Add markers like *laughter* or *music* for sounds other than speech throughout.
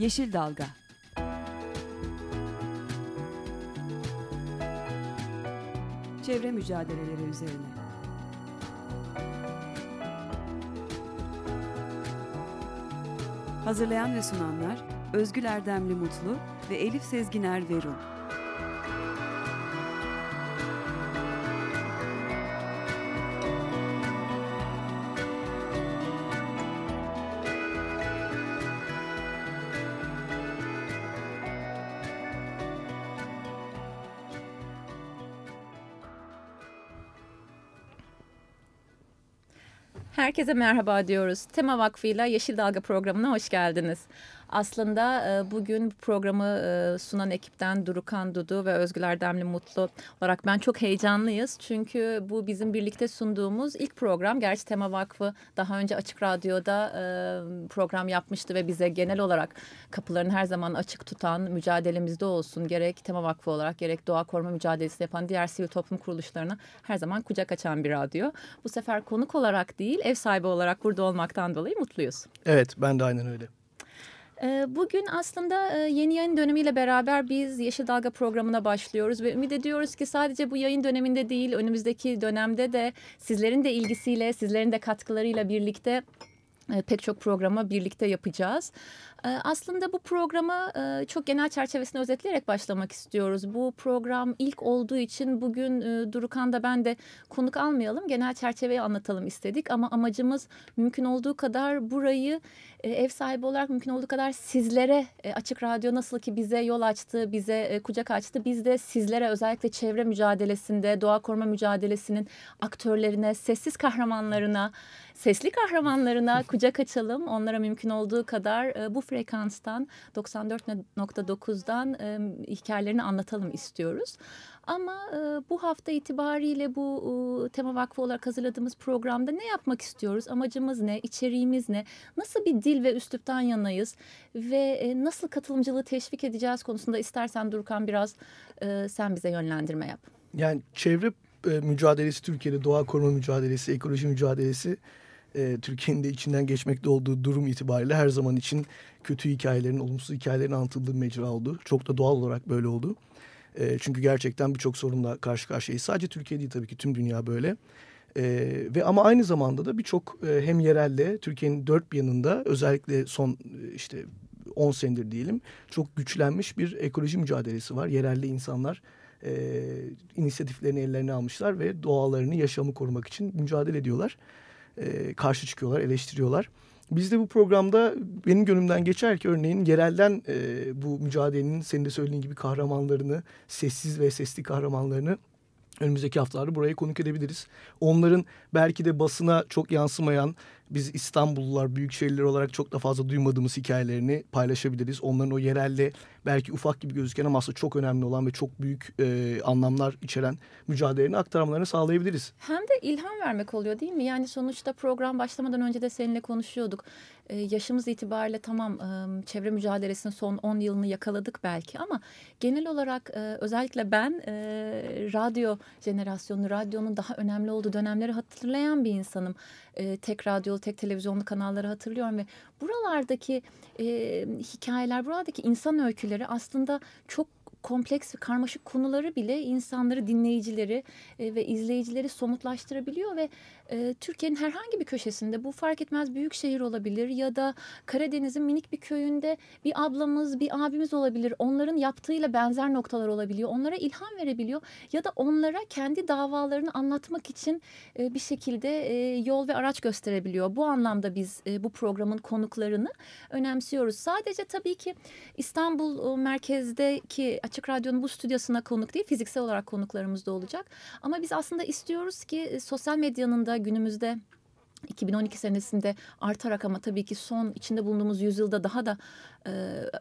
Yeşil Dalga. Çevre mücadeleleri üzerine. Hazırlayan ve sunanlar Özgül Erdemli Mutlu ve Elif Sezginer Verun Herkese merhaba diyoruz. Tema Vakfı ile Yeşil Dalga programına hoş geldiniz. Aslında e, bugün bu programı e, sunan ekipten Durukan Dudu ve Özgül Erdemli Mutlu olarak ben çok heyecanlıyız. Çünkü bu bizim birlikte sunduğumuz ilk program. Gerçi Tema Vakfı daha önce Açık Radyo'da e, program yapmıştı ve bize genel olarak kapılarını her zaman açık tutan mücadelemizde olsun. Gerek Tema Vakfı olarak gerek doğa koruma mücadelesi yapan diğer sivil toplum kuruluşlarına her zaman kucak açan bir radyo. Bu sefer konuk olarak değil ev sahibi olarak burada olmaktan dolayı mutluyuz. Evet ben de aynen öyle. Ee, bugün aslında e, yeni yayın dönemiyle beraber biz Yeşil Dalga programına başlıyoruz ve ümit ediyoruz ki sadece bu yayın döneminde değil önümüzdeki dönemde de sizlerin de ilgisiyle, sizlerin de katkılarıyla birlikte pek çok programa birlikte yapacağız. E, aslında bu programa e, çok genel çerçevesini özetleyerek başlamak istiyoruz. Bu program ilk olduğu için bugün Durukan da ben de konuk almayalım. Genel çerçeveyi anlatalım istedik ama amacımız mümkün olduğu kadar burayı ev sahibi olarak mümkün olduğu kadar sizlere Açık Radyo nasıl ki bize yol açtı, bize kucak açtı. Biz de sizlere özellikle çevre mücadelesinde, doğa koruma mücadelesinin aktörlerine, sessiz kahramanlarına, sesli kahramanlarına kucak açalım. Onlara mümkün olduğu kadar bu frekanstan 94.9'dan e, hikayelerini anlatalım istiyoruz. Ama e, bu hafta itibariyle bu e, Tema Vakfı olarak hazırladığımız programda ne yapmak istiyoruz? Amacımız ne? İçeriğimiz ne? Nasıl bir dil ve üsluptan yanayız? Ve e, nasıl katılımcılığı teşvik edeceğiz konusunda istersen Durkan biraz e, sen bize yönlendirme yap. Yani çevre e, mücadelesi Türkiye'de doğa koruma mücadelesi, ekoloji mücadelesi e, Türkiye'nin de içinden geçmekte olduğu durum itibariyle her zaman için kötü hikayelerin, olumsuz hikayelerin anlatıldığı mecra oldu. Çok da doğal olarak böyle oldu. E, çünkü gerçekten birçok sorunla karşı karşıyayız. Sadece Türkiye değil tabii ki tüm dünya böyle. E, ve ama aynı zamanda da birçok e, hem yerelle Türkiye'nin dört bir yanında özellikle son e, işte 10 senedir diyelim çok güçlenmiş bir ekoloji mücadelesi var. Yerelde insanlar e, inisiyatiflerini ellerine almışlar ve doğalarını, yaşamı korumak için mücadele ediyorlar e, karşı çıkıyorlar, eleştiriyorlar. Biz de bu programda benim gönlümden geçer ki örneğin yerelden e, bu mücadelenin senin de söylediğin gibi kahramanlarını, sessiz ve sesli kahramanlarını önümüzdeki haftalarda buraya konuk edebiliriz. Onların belki de basına çok yansımayan biz İstanbullular, büyük şehirler olarak çok da fazla duymadığımız hikayelerini paylaşabiliriz. Onların o yerelde belki ufak gibi gözüken ama aslında çok önemli olan ve çok büyük e, anlamlar içeren mücadelelerini aktarmalarını sağlayabiliriz. Hem de ilham vermek oluyor değil mi? Yani sonuçta program başlamadan önce de seninle konuşuyorduk. Ee, yaşımız itibariyle tamam e, çevre mücadelesinin son 10 yılını yakaladık belki ama genel olarak e, özellikle ben e, radyo jenerasyonu, radyonun daha önemli olduğu dönemleri hatırlayan bir insanım. E, tek radyo tek televizyonlu kanalları hatırlıyorum ve buralardaki e, hikayeler, buradaki insan öyküleri aslında çok kompleks ve karmaşık konuları bile insanları, dinleyicileri e, ve izleyicileri somutlaştırabiliyor ve e, Türkiye'nin herhangi bir köşesinde bu fark etmez büyük şehir olabilir ya da Karadeniz'in minik bir köyünde bir ablamız, bir abimiz olabilir. Onların yaptığıyla benzer noktalar olabiliyor. Onlara ilham verebiliyor ya da onlara kendi davalarını anlatmak için e, bir şekilde yol ve araç gösterebiliyor. Bu anlamda biz bu programın konuklarını önemsiyoruz. Sadece tabii ki İstanbul merkezdeki Açık Radyo'nun bu stüdyosuna konuk değil, fiziksel olarak konuklarımız da olacak. Ama biz aslında istiyoruz ki e, sosyal medyanın da günümüzde 2012 senesinde artarak ama tabii ki son içinde bulunduğumuz yüzyılda daha da e,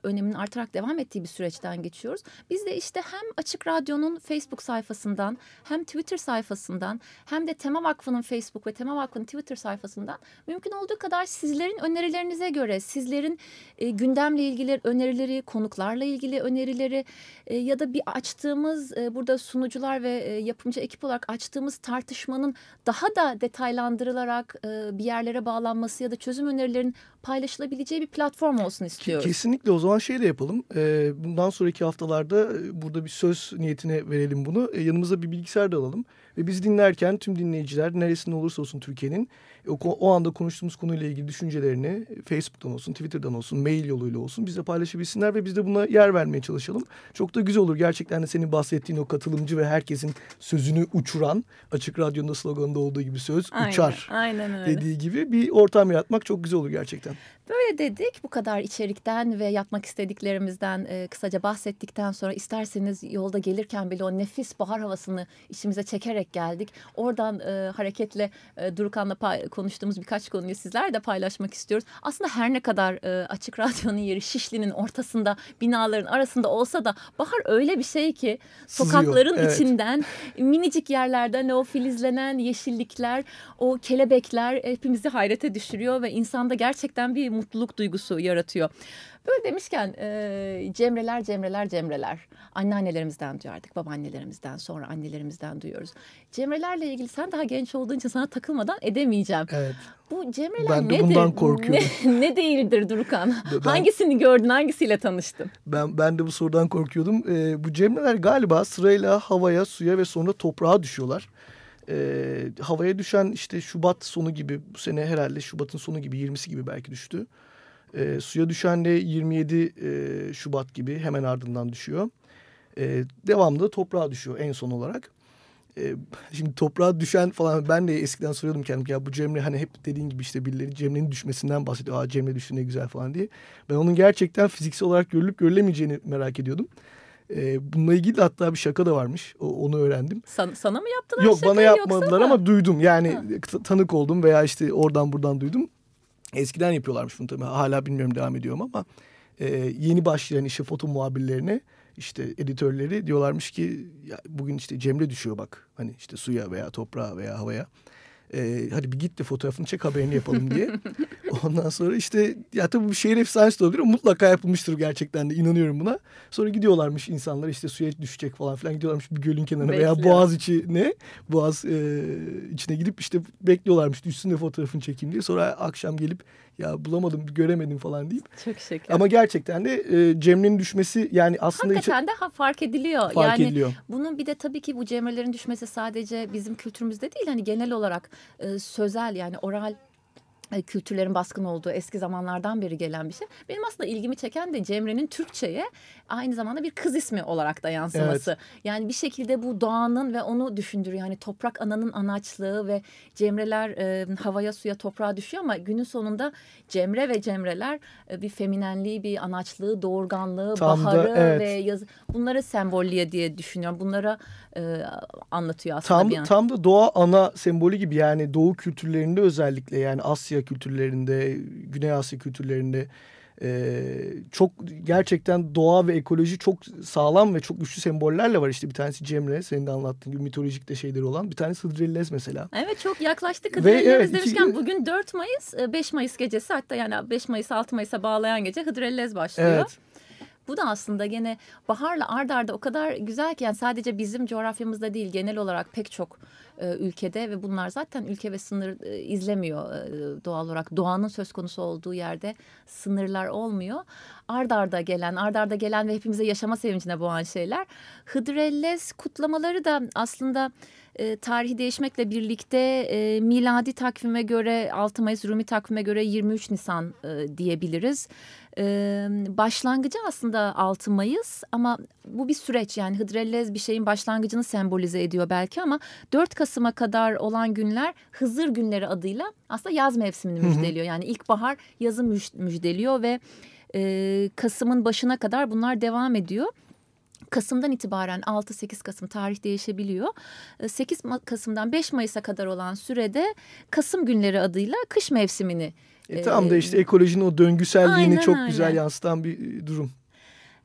öneminin artarak devam ettiği bir süreçten geçiyoruz. Biz de işte hem Açık Radyo'nun Facebook sayfasından hem Twitter sayfasından hem de Tema Vakfı'nın Facebook ve Tema Vakfı'nın Twitter sayfasından mümkün olduğu kadar sizlerin önerilerinize göre sizlerin e, gündemle ilgili önerileri, konuklarla ilgili önerileri e, ya da bir açtığımız e, burada sunucular ve e, yapımcı ekip olarak açtığımız tartışmanın daha da detaylandırılarak e, bir yerlere bağlanması ya da çözüm önerilerin paylaşılabileceği bir platform olsun istiyoruz. Kesinlikle o zaman şey de yapalım. E, bundan sonraki haftalarda e, burada bir söz niyetine verelim bunu. E, yanımıza bir bilgisayar da alalım. Ve biz dinlerken tüm dinleyiciler neresinde olursa olsun Türkiye'nin o, o anda konuştuğumuz konuyla ilgili düşüncelerini Facebook'tan olsun, Twitter'dan olsun, mail yoluyla olsun bizle paylaşabilsinler ve biz de buna yer vermeye çalışalım. Çok da güzel olur. Gerçekten de senin bahsettiğin o katılımcı ve herkesin sözünü uçuran açık radyonun sloganında olduğu gibi söz aynen, uçar aynen öyle. dediği gibi bir ortam yaratmak çok güzel olur gerçekten. Böyle dedik bu kadar içerikten ve yapmak istediklerimizden e, kısaca bahsettikten sonra isterseniz yolda gelirken bile o nefis bahar havasını içimize çekerek geldik. Oradan e, hareketle e, Durukan'la konuştuğumuz birkaç konuyu sizler de paylaşmak istiyoruz. Aslında her ne kadar e, açık radyonun yeri Şişli'nin ortasında binaların arasında olsa da bahar öyle bir şey ki sokakların Sızıyor, evet. içinden minicik yerlerden o filizlenen yeşillikler o kelebekler hepimizi hayrete düşürüyor ve insanda gerçekten bir mutluluk duygusu yaratıyor. Böyle demişken e, cemreler cemreler cemreler. Anneannelerimizden duyardık, babaannelerimizden sonra annelerimizden duyuyoruz. Cemrelerle ilgili sen daha genç olduğun için sana takılmadan edemeyeceğim. Evet. Bu cemreler ben de nedir? bundan korkuyorum. *laughs* Ne, ne değildir Durukan? Ben, Hangisini gördün, hangisiyle tanıştın? Ben ben de bu sorudan korkuyordum. Ee, bu cemreler galiba sırayla havaya, suya ve sonra toprağa düşüyorlar e, havaya düşen işte Şubat sonu gibi bu sene herhalde Şubat'ın sonu gibi 20'si gibi belki düştü. E, suya düşen de 27 e, Şubat gibi hemen ardından düşüyor. E, devamlı toprağa düşüyor en son olarak. E, şimdi toprağa düşen falan ben de eskiden soruyordum kendim ya bu Cemre hani hep dediğin gibi işte birileri Cemre'nin düşmesinden bahsediyor. Aa Cemre düştü ne güzel falan diye. Ben onun gerçekten fiziksel olarak görülüp görülemeyeceğini merak ediyordum. E, bununla ilgili de hatta bir şaka da varmış. O, onu öğrendim. San, sana mı yaptılar Yok şakayı, bana yapmadılar ama duydum. Yani ha. tanık oldum veya işte oradan buradan duydum. Eskiden yapıyorlarmış bunu tabii. Hala bilmiyorum devam ediyorum ama e, yeni başlayan işte foto muhabirlerine işte editörleri diyorlarmış ki ya bugün işte Cemre düşüyor bak. Hani işte suya veya toprağa veya havaya e, hadi bir git de fotoğrafını çek haberini yapalım diye. *laughs* Ondan sonra işte ya tabii bu şehir efsanesi de olabilir mutlaka yapılmıştır gerçekten de inanıyorum buna. Sonra gidiyorlarmış insanlar işte suya düşecek falan filan gidiyorlarmış bir gölün kenarına Bekliyor. veya boğaz içine boğaz e, içine gidip işte bekliyorlarmış düşsün de fotoğrafını çekeyim diye. Sonra akşam gelip ya bulamadım göremedim falan deyip. Çok şeker. Ama gerçekten de e, Cemre'nin düşmesi yani aslında. Hakikaten de fark ediliyor. Fark yani ediliyor. bunun bir de tabii ki bu Cemre'lerin düşmesi sadece bizim kültürümüzde değil hani genel olarak e, sözel yani oral kültürlerin baskın olduğu eski zamanlardan beri gelen bir şey. Benim aslında ilgimi çeken de Cemre'nin Türkçe'ye aynı zamanda bir kız ismi olarak da yansıması. Evet. Yani bir şekilde bu doğanın ve onu düşündürüyor. Yani toprak ananın anaçlığı ve Cemreler e, havaya suya toprağa düşüyor ama günün sonunda Cemre ve Cemreler e, bir feminenliği, bir anaçlığı, doğurganlığı, Tam baharı da, evet. ve yaz bunları sembolliye diye düşünüyorum. Bunlara e, anlatıyor aslında tam, bir an. Tam da doğa ana sembolü gibi yani doğu kültürlerinde özellikle yani Asya kültürlerinde, Güney Asya kültürlerinde e, çok gerçekten doğa ve ekoloji çok sağlam ve çok güçlü sembollerle var. işte bir tanesi Cemre senin de anlattığın gibi mitolojik de şeyleri olan. Bir tanesi Hıdrellez mesela. Evet çok yaklaştık Hıdrellez evet, demişken iki... bugün 4 Mayıs 5 Mayıs gecesi hatta yani 5 Mayıs 6 Mayıs'a bağlayan gece Hıdrellez başlıyor. Evet. Bu da aslında gene baharla ard arda o kadar güzel ki yani sadece bizim coğrafyamızda değil genel olarak pek çok e, ülkede ve bunlar zaten ülke ve sınır e, izlemiyor e, doğal olarak. Doğanın söz konusu olduğu yerde sınırlar olmuyor. Ard arda gelen, ard arda gelen ve hepimize yaşama sevincine boğan şeyler. Hıdrellez kutlamaları da aslında e, tarihi değişmekle birlikte e, miladi takvime göre 6 Mayıs Rumi takvime göre 23 Nisan e, diyebiliriz. Başlangıcı aslında 6 Mayıs ama bu bir süreç yani Hıdrellez bir şeyin başlangıcını sembolize ediyor belki ama 4 Kasım'a kadar olan günler Hızır günleri adıyla aslında yaz mevsimini müjdeliyor. Yani ilkbahar yazı müjdeliyor ve e, Kasım'ın başına kadar bunlar devam ediyor. Kasım'dan itibaren 6-8 Kasım tarih değişebiliyor. 8 Kasım'dan 5 Mayıs'a kadar olan sürede Kasım günleri adıyla kış mevsimini e, tam da işte ekolojinin o döngüselliğini aynen, çok aynen. güzel yansıtan bir durum.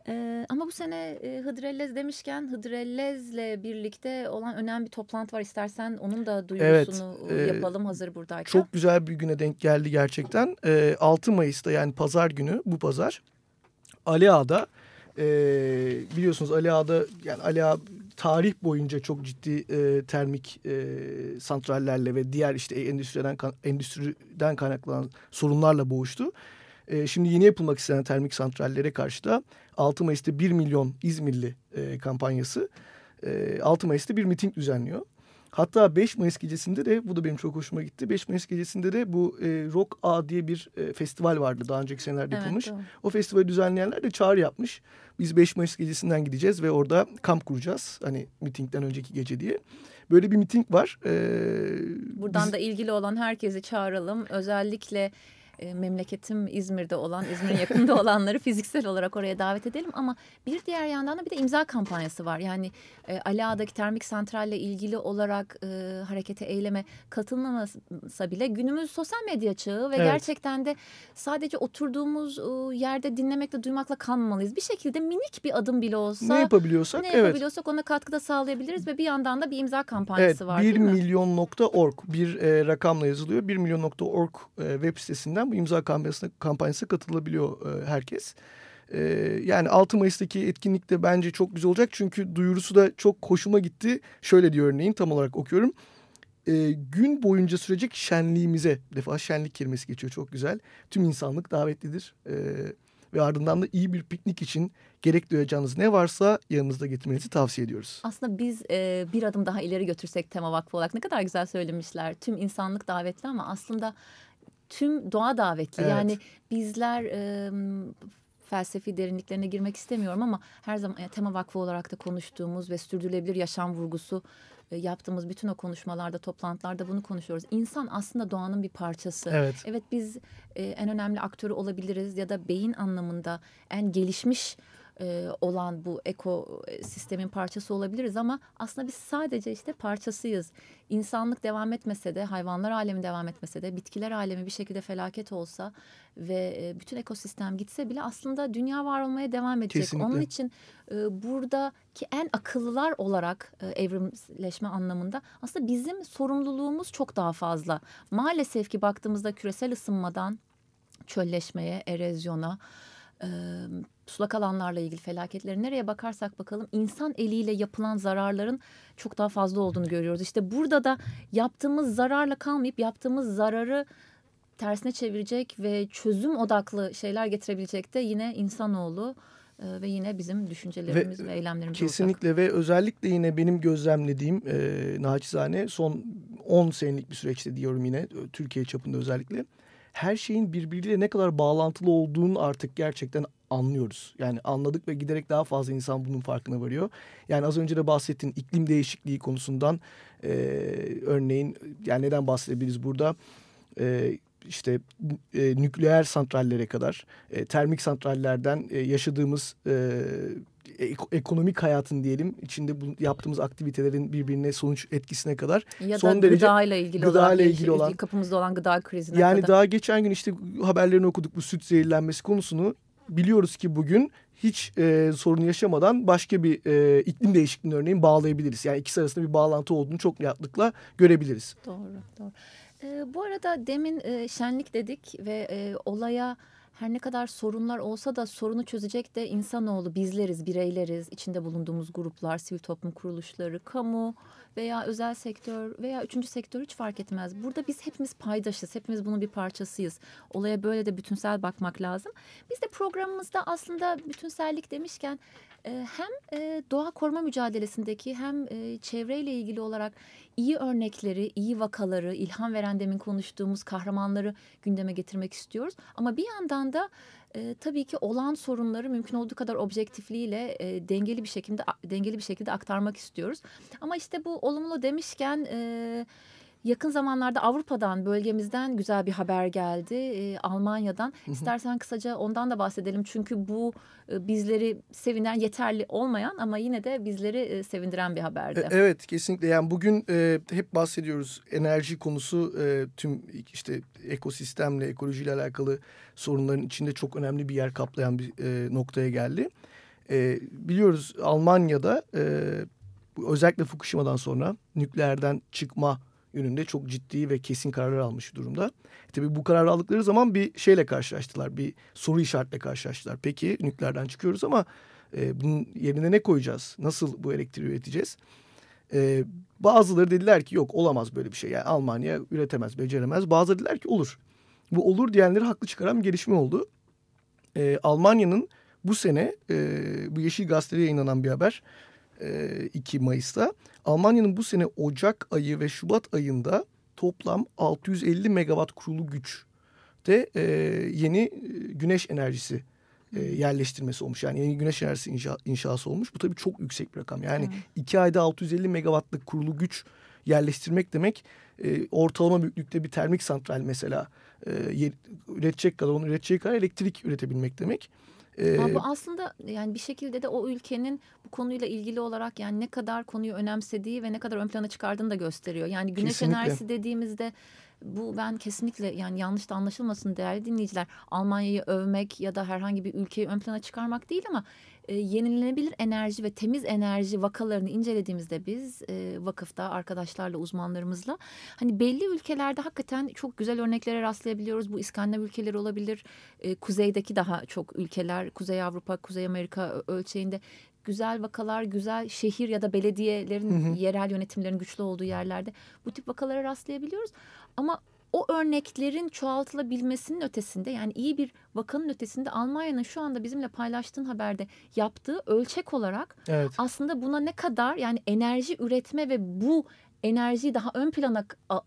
Ee, ama bu sene e, Hıdrellez demişken Hıdrellez'le birlikte olan önemli bir toplantı var. İstersen onun da duyurusunu evet, e, yapalım hazır buradayken. Çok güzel bir güne denk geldi gerçekten. E, 6 Mayıs'ta yani pazar günü bu pazar Ali Ağa'da e, biliyorsunuz Ali Ağa'da yani Ali Ağa tarih boyunca çok ciddi e, termik e, santrallerle ve diğer işte endüstriden endüstriden kaynaklanan sorunlarla boğuştu. E, şimdi yeni yapılmak istenen termik santrallere karşı da 6 Mayıs'ta 1 milyon İzmirli e, kampanyası e, 6 Mayıs'ta bir miting düzenliyor. Hatta 5 Mayıs gecesinde de bu da benim çok hoşuma gitti. 5 Mayıs gecesinde de bu e, Rock A diye bir e, festival vardı daha önceki senelerde evet, yapılmış. Doğru. O festivali düzenleyenler de çağrı yapmış. Biz 5 Mayıs gecesinden gideceğiz ve orada kamp kuracağız. Hani mitingden önceki gece diye. Böyle bir miting var. Ee, Buradan biz... da ilgili olan herkesi çağıralım. Özellikle e, memleketim İzmir'de olan, İzmir'in yakında *laughs* olanları fiziksel olarak oraya davet edelim. Ama bir diğer yandan da bir de imza kampanyası var. Yani e, Ali Ağa'daki termik santralle ilgili olarak e, harekete, eyleme katılmamasa bile günümüz sosyal medya çağı ve evet. gerçekten de sadece oturduğumuz e, yerde dinlemekle, duymakla kalmamalıyız. Bir şekilde minik bir adım bile olsa ne yapabiliyorsak, ne yapabiliyorsak evet. ona katkıda sağlayabiliriz ve bir yandan da bir imza kampanyası evet, var 1 milyon.org bir e, rakamla yazılıyor. 1 milyon.org e, web sitesinden üzerinden bu imza kampanyasına, kampanyasına katılabiliyor e, herkes. E, yani 6 Mayıs'taki etkinlik de bence çok güzel olacak. Çünkü duyurusu da çok hoşuma gitti. Şöyle diyor örneğin tam olarak okuyorum. E, gün boyunca sürecek şenliğimize defa şenlik kelimesi geçiyor çok güzel. Tüm insanlık davetlidir. E, ve ardından da iyi bir piknik için gerek duyacağınız ne varsa yanınızda getirmenizi tavsiye ediyoruz. Aslında biz e, bir adım daha ileri götürsek Tema Vakfı olarak ne kadar güzel söylemişler. Tüm insanlık davetli ama aslında tüm doğa davetli. Evet. Yani bizler e, felsefi derinliklerine girmek istemiyorum ama her zaman yani tema vakfı olarak da konuştuğumuz ve sürdürülebilir yaşam vurgusu e, yaptığımız bütün o konuşmalarda, toplantılarda bunu konuşuyoruz. İnsan aslında doğanın bir parçası. Evet. Evet biz e, en önemli aktörü olabiliriz ya da beyin anlamında en gelişmiş e, olan bu ekosistemin parçası olabiliriz ama aslında biz sadece işte parçasıyız. İnsanlık devam etmese de, hayvanlar alemi devam etmese de, bitkiler alemi bir şekilde felaket olsa ve e, bütün ekosistem gitse bile aslında dünya var olmaya devam edecek. Kesinlikle. Onun için e, buradaki en akıllılar olarak e, evrimleşme anlamında aslında bizim sorumluluğumuz çok daha fazla. Maalesef ki baktığımızda küresel ısınmadan çölleşmeye, erozyona, e, sulak alanlarla ilgili felaketleri nereye bakarsak bakalım insan eliyle yapılan zararların çok daha fazla olduğunu görüyoruz. İşte burada da yaptığımız zararla kalmayıp yaptığımız zararı tersine çevirecek ve çözüm odaklı şeyler getirebilecek de yine insanoğlu ve yine bizim düşüncelerimiz ve, ve eylemlerimiz kesinlikle olacak. ve özellikle yine benim gözlemlediğim e, naçizane son 10 senelik bir süreçte diyorum yine Türkiye çapında özellikle her şeyin birbiriyle ne kadar bağlantılı olduğunu artık gerçekten anlıyoruz. Yani anladık ve giderek daha fazla insan bunun farkına varıyor. Yani az önce de bahsettiğin iklim değişikliği konusundan e, örneğin yani neden bahsedebiliriz burada? E, işte e, nükleer santrallere kadar e, termik santrallerden e, yaşadığımız e, ekonomik hayatın diyelim içinde bu yaptığımız aktivitelerin birbirine sonuç etkisine kadar ya son da derece gıdayla ilgili gıdayla olan, ilgili olan kapımızda olan gıda krizine yani kadar. daha geçen gün işte haberlerini okuduk bu süt zehirlenmesi konusunu biliyoruz ki bugün hiç e, sorun yaşamadan başka bir e, iklim değişikliğinin örneğin bağlayabiliriz. Yani ikisi arasında bir bağlantı olduğunu çok rahatlıkla görebiliriz. Doğru, doğru. E, bu arada demin e, şenlik dedik ve e, olaya her ne kadar sorunlar olsa da sorunu çözecek de insanoğlu bizleriz, bireyleriz, içinde bulunduğumuz gruplar, sivil toplum kuruluşları, kamu veya özel sektör veya üçüncü sektör hiç fark etmez. Burada biz hepimiz paydaşız, hepimiz bunun bir parçasıyız. Olaya böyle de bütünsel bakmak lazım. Biz de programımızda aslında bütünsellik demişken ee, hem e, doğa koruma mücadelesindeki hem e, çevreyle ilgili olarak iyi örnekleri, iyi vakaları, ilham veren demin konuştuğumuz kahramanları gündeme getirmek istiyoruz. Ama bir yandan da e, tabii ki olan sorunları mümkün olduğu kadar objektifliğiyle e, dengeli bir şekilde dengeli bir şekilde aktarmak istiyoruz. Ama işte bu olumlu demişken e, Yakın zamanlarda Avrupa'dan, bölgemizden güzel bir haber geldi. E, Almanya'dan. İstersen kısaca ondan da bahsedelim. Çünkü bu e, bizleri sevinen, yeterli olmayan ama yine de bizleri e, sevindiren bir haberdi. E, evet, kesinlikle. Yani bugün e, hep bahsediyoruz. Enerji konusu e, tüm işte ekosistemle, ekolojiyle alakalı sorunların içinde çok önemli bir yer kaplayan bir e, noktaya geldi. E, biliyoruz Almanya'da e, özellikle Fukushima'dan sonra nükleerden çıkma yönünde çok ciddi ve kesin kararlar almış durumda. E tabii bu kararı aldıkları zaman bir şeyle karşılaştılar. Bir soru işaretle karşılaştılar. Peki nükleerden çıkıyoruz ama E, bunun yerine ne koyacağız? Nasıl bu elektriği üreteceğiz? E, bazıları dediler ki yok olamaz böyle bir şey. Yani Almanya üretemez, beceremez. Bazıları dediler ki olur. Bu olur diyenleri haklı çıkaran bir gelişme oldu. E, Almanya'nın bu sene e, bu Yeşil Gazete'de yayınlanan bir haber. E, 2 Mayıs'ta. Almanya'nın bu sene Ocak ayı ve Şubat ayında toplam 650 megawatt kurulu güç de e, yeni e, güneş enerjisi e, yerleştirmesi olmuş. Yani yeni güneş enerjisi inşa, inşası olmuş. Bu tabii çok yüksek bir rakam. Yani evet. iki ayda 650 megawattlık kurulu güç yerleştirmek demek e, ortalama büyüklükte bir termik santral mesela e, üretecek kadar onu üretecek kadar elektrik üretebilmek demek. Ee, Ama bu aslında yani bir şekilde de o ülkenin bu konuyla ilgili olarak yani ne kadar konuyu önemsediği ve ne kadar ön plana çıkardığını da gösteriyor. Yani güneş kesinlikle. enerjisi dediğimizde bu ben kesinlikle yani yanlış da anlaşılmasın değerli dinleyiciler. Almanya'yı övmek ya da herhangi bir ülkeyi ön plana çıkarmak değil ama e, yenilenebilir enerji ve temiz enerji vakalarını incelediğimizde biz e, vakıfta arkadaşlarla uzmanlarımızla hani belli ülkelerde hakikaten çok güzel örneklere rastlayabiliyoruz. Bu İskandinav ülkeleri olabilir. E, kuzeydeki daha çok ülkeler Kuzey Avrupa, Kuzey Amerika ölçeğinde güzel vakalar, güzel şehir ya da belediyelerin hı hı. yerel yönetimlerin güçlü olduğu yerlerde bu tip vakalara rastlayabiliyoruz. Ama o örneklerin çoğaltılabilmesinin ötesinde yani iyi bir vakanın ötesinde Almanya'nın şu anda bizimle paylaştığın haberde yaptığı ölçek olarak evet. aslında buna ne kadar yani enerji üretme ve bu enerjiyi daha ön plana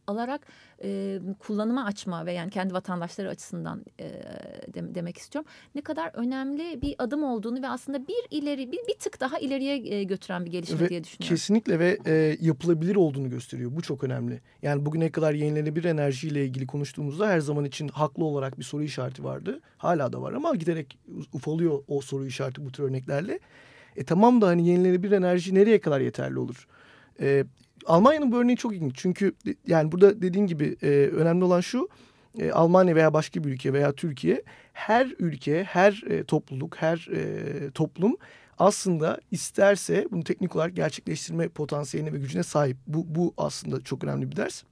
alarak e, kullanıma açma ve yani kendi vatandaşları açısından e, de, demek istiyorum. Ne kadar önemli bir adım olduğunu ve aslında bir ileri bir, bir tık daha ileriye e, götüren bir gelişme ve diye düşünüyorum. Kesinlikle ve e, yapılabilir olduğunu gösteriyor. Bu çok önemli. Yani bugüne kadar yenilenebilir enerjiyle ilgili konuştuğumuzda her zaman için haklı olarak bir soru işareti vardı. Hala da var ama giderek ufalıyor o soru işareti bu tür örneklerle. E tamam da hani yenilenebilir enerji nereye kadar yeterli olur? E, Almanya'nın bu örneği çok ilginç. Çünkü yani burada dediğin gibi e, önemli olan şu. E, Almanya veya başka bir ülke veya Türkiye her ülke, her e, topluluk, her e, toplum aslında isterse bunu teknik olarak gerçekleştirme potansiyeline ve gücüne sahip. Bu, bu aslında çok önemli bir ders.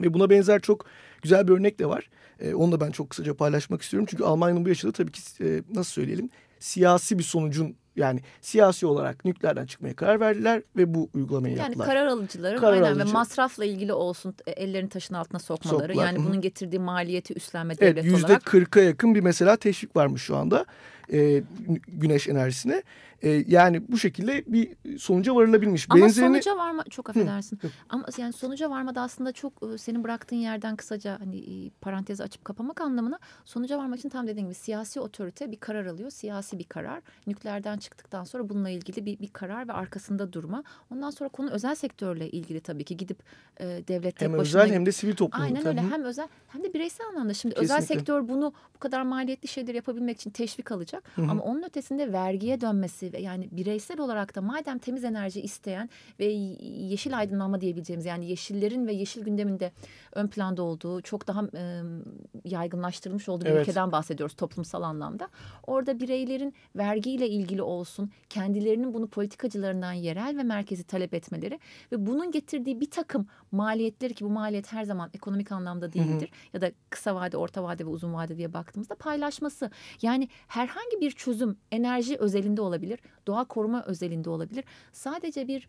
Ve buna benzer çok güzel bir örnek de var. E, onu da ben çok kısaca paylaşmak istiyorum. Çünkü Almanya'nın bu yaşadığı tabii ki e, nasıl söyleyelim siyasi bir sonucun yani siyasi olarak nükleerden çıkmaya karar verdiler ve bu uygulamayı yani yaptılar. Yani karar alıcıların karar aynen alıcı. ve masrafla ilgili olsun e, ellerini taşın altına sokmaları. Soklar. Yani Hı. bunun getirdiği maliyeti üstlenme devlet evet, yüzde olarak. %40'a yakın bir mesela teşvik varmış şu anda e, güneş enerjisine. E, yani bu şekilde bir sonuca varılabilmiş. Ama Benzerini... sonuca varma çok affedersin. Hı, Ama yani sonuca varmada aslında çok senin bıraktığın yerden kısaca hani parantezi açıp kapamak anlamına sonuca varmak için tam dediğin gibi siyasi otorite bir karar alıyor. Siyasi bir karar. Nükleerden çıktıktan sonra bununla ilgili bir, bir karar ve arkasında durma. Ondan sonra konu özel sektörle ilgili tabii ki gidip e, devlet hem özel hem de sivil toplum. Aynen öyle. Hem özel hem de bireysel anlamda. Şimdi Kesinlikle. özel sektör bunu bu kadar maliyetli şeyler yapabilmek için teşvik alacak. Hı hı. Ama onun ötesinde vergiye dönmesi yani bireysel olarak da madem temiz enerji isteyen ve yeşil aydınlanma diyebileceğimiz yani yeşillerin ve yeşil gündeminde ön planda olduğu çok daha e, yaygınlaştırılmış olduğu bir evet. ülkeden bahsediyoruz toplumsal anlamda. Orada bireylerin vergiyle ilgili olsun kendilerinin bunu politikacılarından yerel ve merkezi talep etmeleri ve bunun getirdiği bir takım maliyetleri ki bu maliyet her zaman ekonomik anlamda değildir hı hı. ya da kısa vade, orta vade ve uzun vade diye baktığımızda paylaşması. Yani herhangi bir çözüm enerji özelinde olabilir, doğa koruma özelinde olabilir. Sadece bir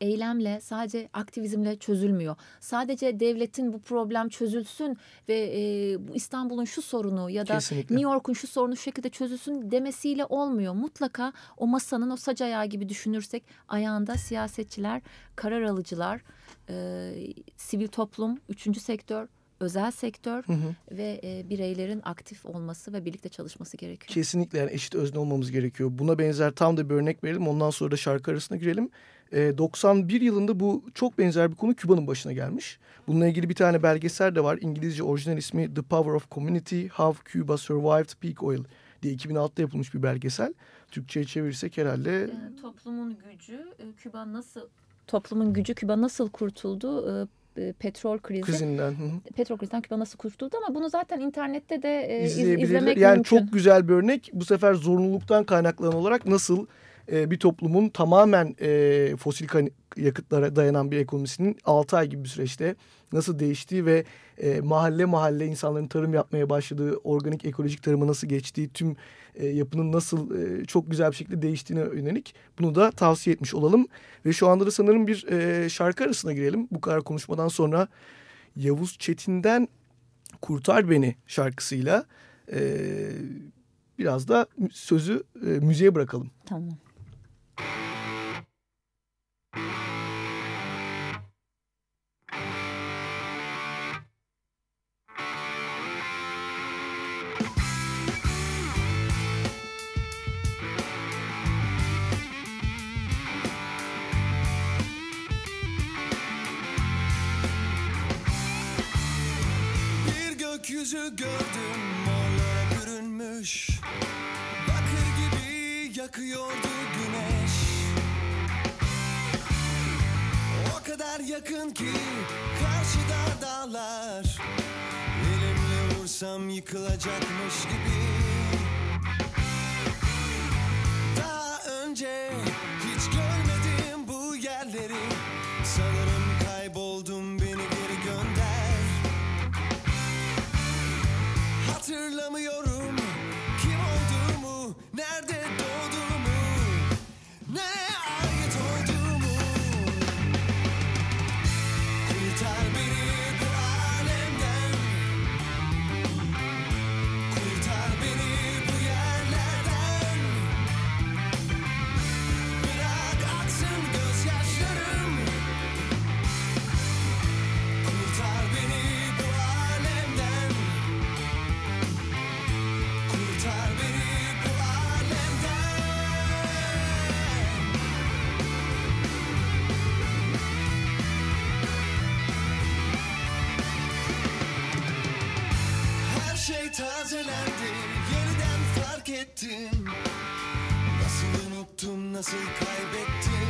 eylemle, sadece aktivizmle çözülmüyor. Sadece devletin bu problem çözülsün ve e, İstanbul'un şu sorunu ya da Kesinlikle. New York'un şu sorunu şu şekilde çözülsün demesiyle olmuyor. Mutlaka o masanın o sac ayağı gibi düşünürsek ayağında siyasetçiler, karar alıcılar, e, sivil toplum, üçüncü sektör özel sektör hı hı. ve e, bireylerin aktif olması ve birlikte çalışması gerekiyor. Kesinlikle yani eşit özne olmamız gerekiyor. Buna benzer tam da bir örnek verelim ondan sonra da şarkı arasına girelim. E, 91 yılında bu çok benzer bir konu Küba'nın başına gelmiş. Bununla ilgili bir tane belgesel de var. İngilizce orijinal ismi The Power of Community How Cuba Survived Peak Oil diye 2006'da yapılmış bir belgesel. Türkçe'ye çevirirsek herhalde... Yani toplumun gücü e, Küba nasıl toplumun gücü Küba nasıl kurtuldu? E, e, petrol krizi. Krizinden. Petrol krizinden Küba nasıl kurtuldu ama bunu zaten internette de e, izlemek yani mümkün. çok güzel bir örnek. Bu sefer zorunluluktan kaynaklanan olarak nasıl e, bir toplumun tamamen e, fosil yakıtlara dayanan bir ekonomisinin 6 ay gibi bir süreçte nasıl değiştiği ve e, mahalle mahalle insanların tarım yapmaya başladığı, organik ekolojik tarıma nasıl geçtiği, tüm e, yapının nasıl e, çok güzel bir şekilde değiştiğine yönelik bunu da tavsiye etmiş olalım. Ve şu anda da sanırım bir e, şarkı arasına girelim. Bu kadar konuşmadan sonra Yavuz Çetin'den Kurtar Beni şarkısıyla e, biraz da sözü e, müziğe bırakalım. Tamam. Nasıl kaybettim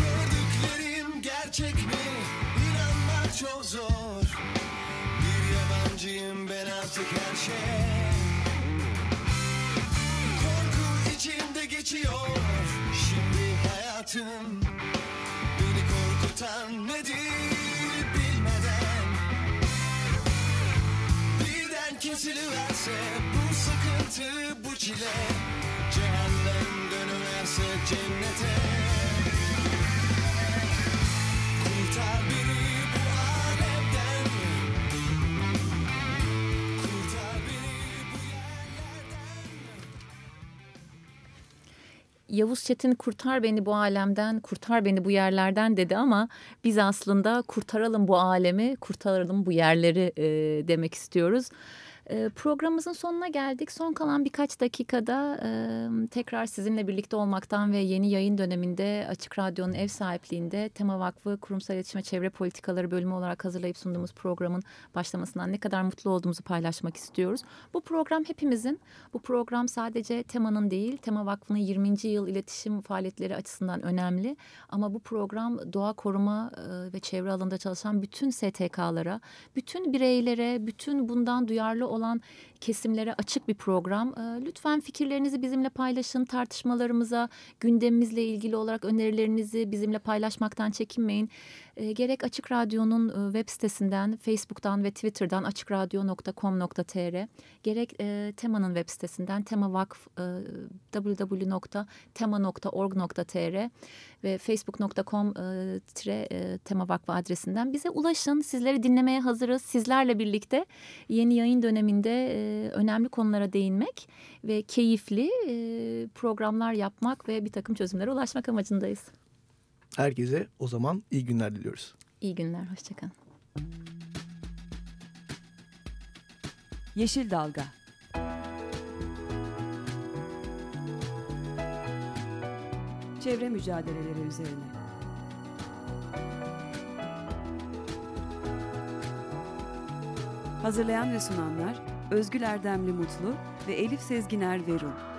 Gördüklerim gerçek mi? İnanmak çok zor. Bir yabancıyım ben artık her şeye. Korku içimde geçiyor. Şimdi hayatım Beni korkutan nedir bilmeden. Birden kesiliverse bu sıkıntı bu çile Yavuz Çetin kurtar beni bu alemden, kurtar beni bu yerlerden dedi ama biz aslında kurtaralım bu alemi, kurtaralım bu yerleri e, demek istiyoruz. E, programımızın sonuna geldik. Son kalan birkaç dakikada tekrar sizinle birlikte olmaktan ve yeni yayın döneminde Açık Radyo'nun ev sahipliğinde Tema Vakfı Kurumsal İletişim Çevre Politikaları bölümü olarak hazırlayıp sunduğumuz programın başlamasından ne kadar mutlu olduğumuzu paylaşmak istiyoruz. Bu program hepimizin, bu program sadece Tema'nın değil, Tema Vakfı'nın 20. yıl iletişim faaliyetleri açısından önemli. Ama bu program doğa koruma ve çevre alanında çalışan bütün STK'lara, bütün bireylere, bütün bundan duyarlı olan kesimlere açık bir program. E, Lütfen fikirlerinizi bizimle paylaşın, tartışmalarımıza, gündemimizle ilgili olarak önerilerinizi bizimle paylaşmaktan çekinmeyin. E, Gerek Açık Radyo'nun e, web sitesinden, Facebook'tan ve Twitter'dan açıkradyo.com.tr, gerek e, Tema'nın web sitesinden Tema Vakf e, www.tema.org.tr ve facebook.com e, Tema Vakfı adresinden bize ulaşın. Sizleri dinlemeye hazırız. Sizlerle birlikte yeni yayın döneminde önemli konulara değinmek ve keyifli programlar yapmak ve bir takım çözümlere ulaşmak amacındayız. Herkese o zaman iyi günler diliyoruz. İyi günler, hoşçakalın. Yeşil Dalga Çevre mücadeleleri üzerine Hazırlayan ve sunanlar Özgül Erdemli Mutlu ve Elif Sezginer Verun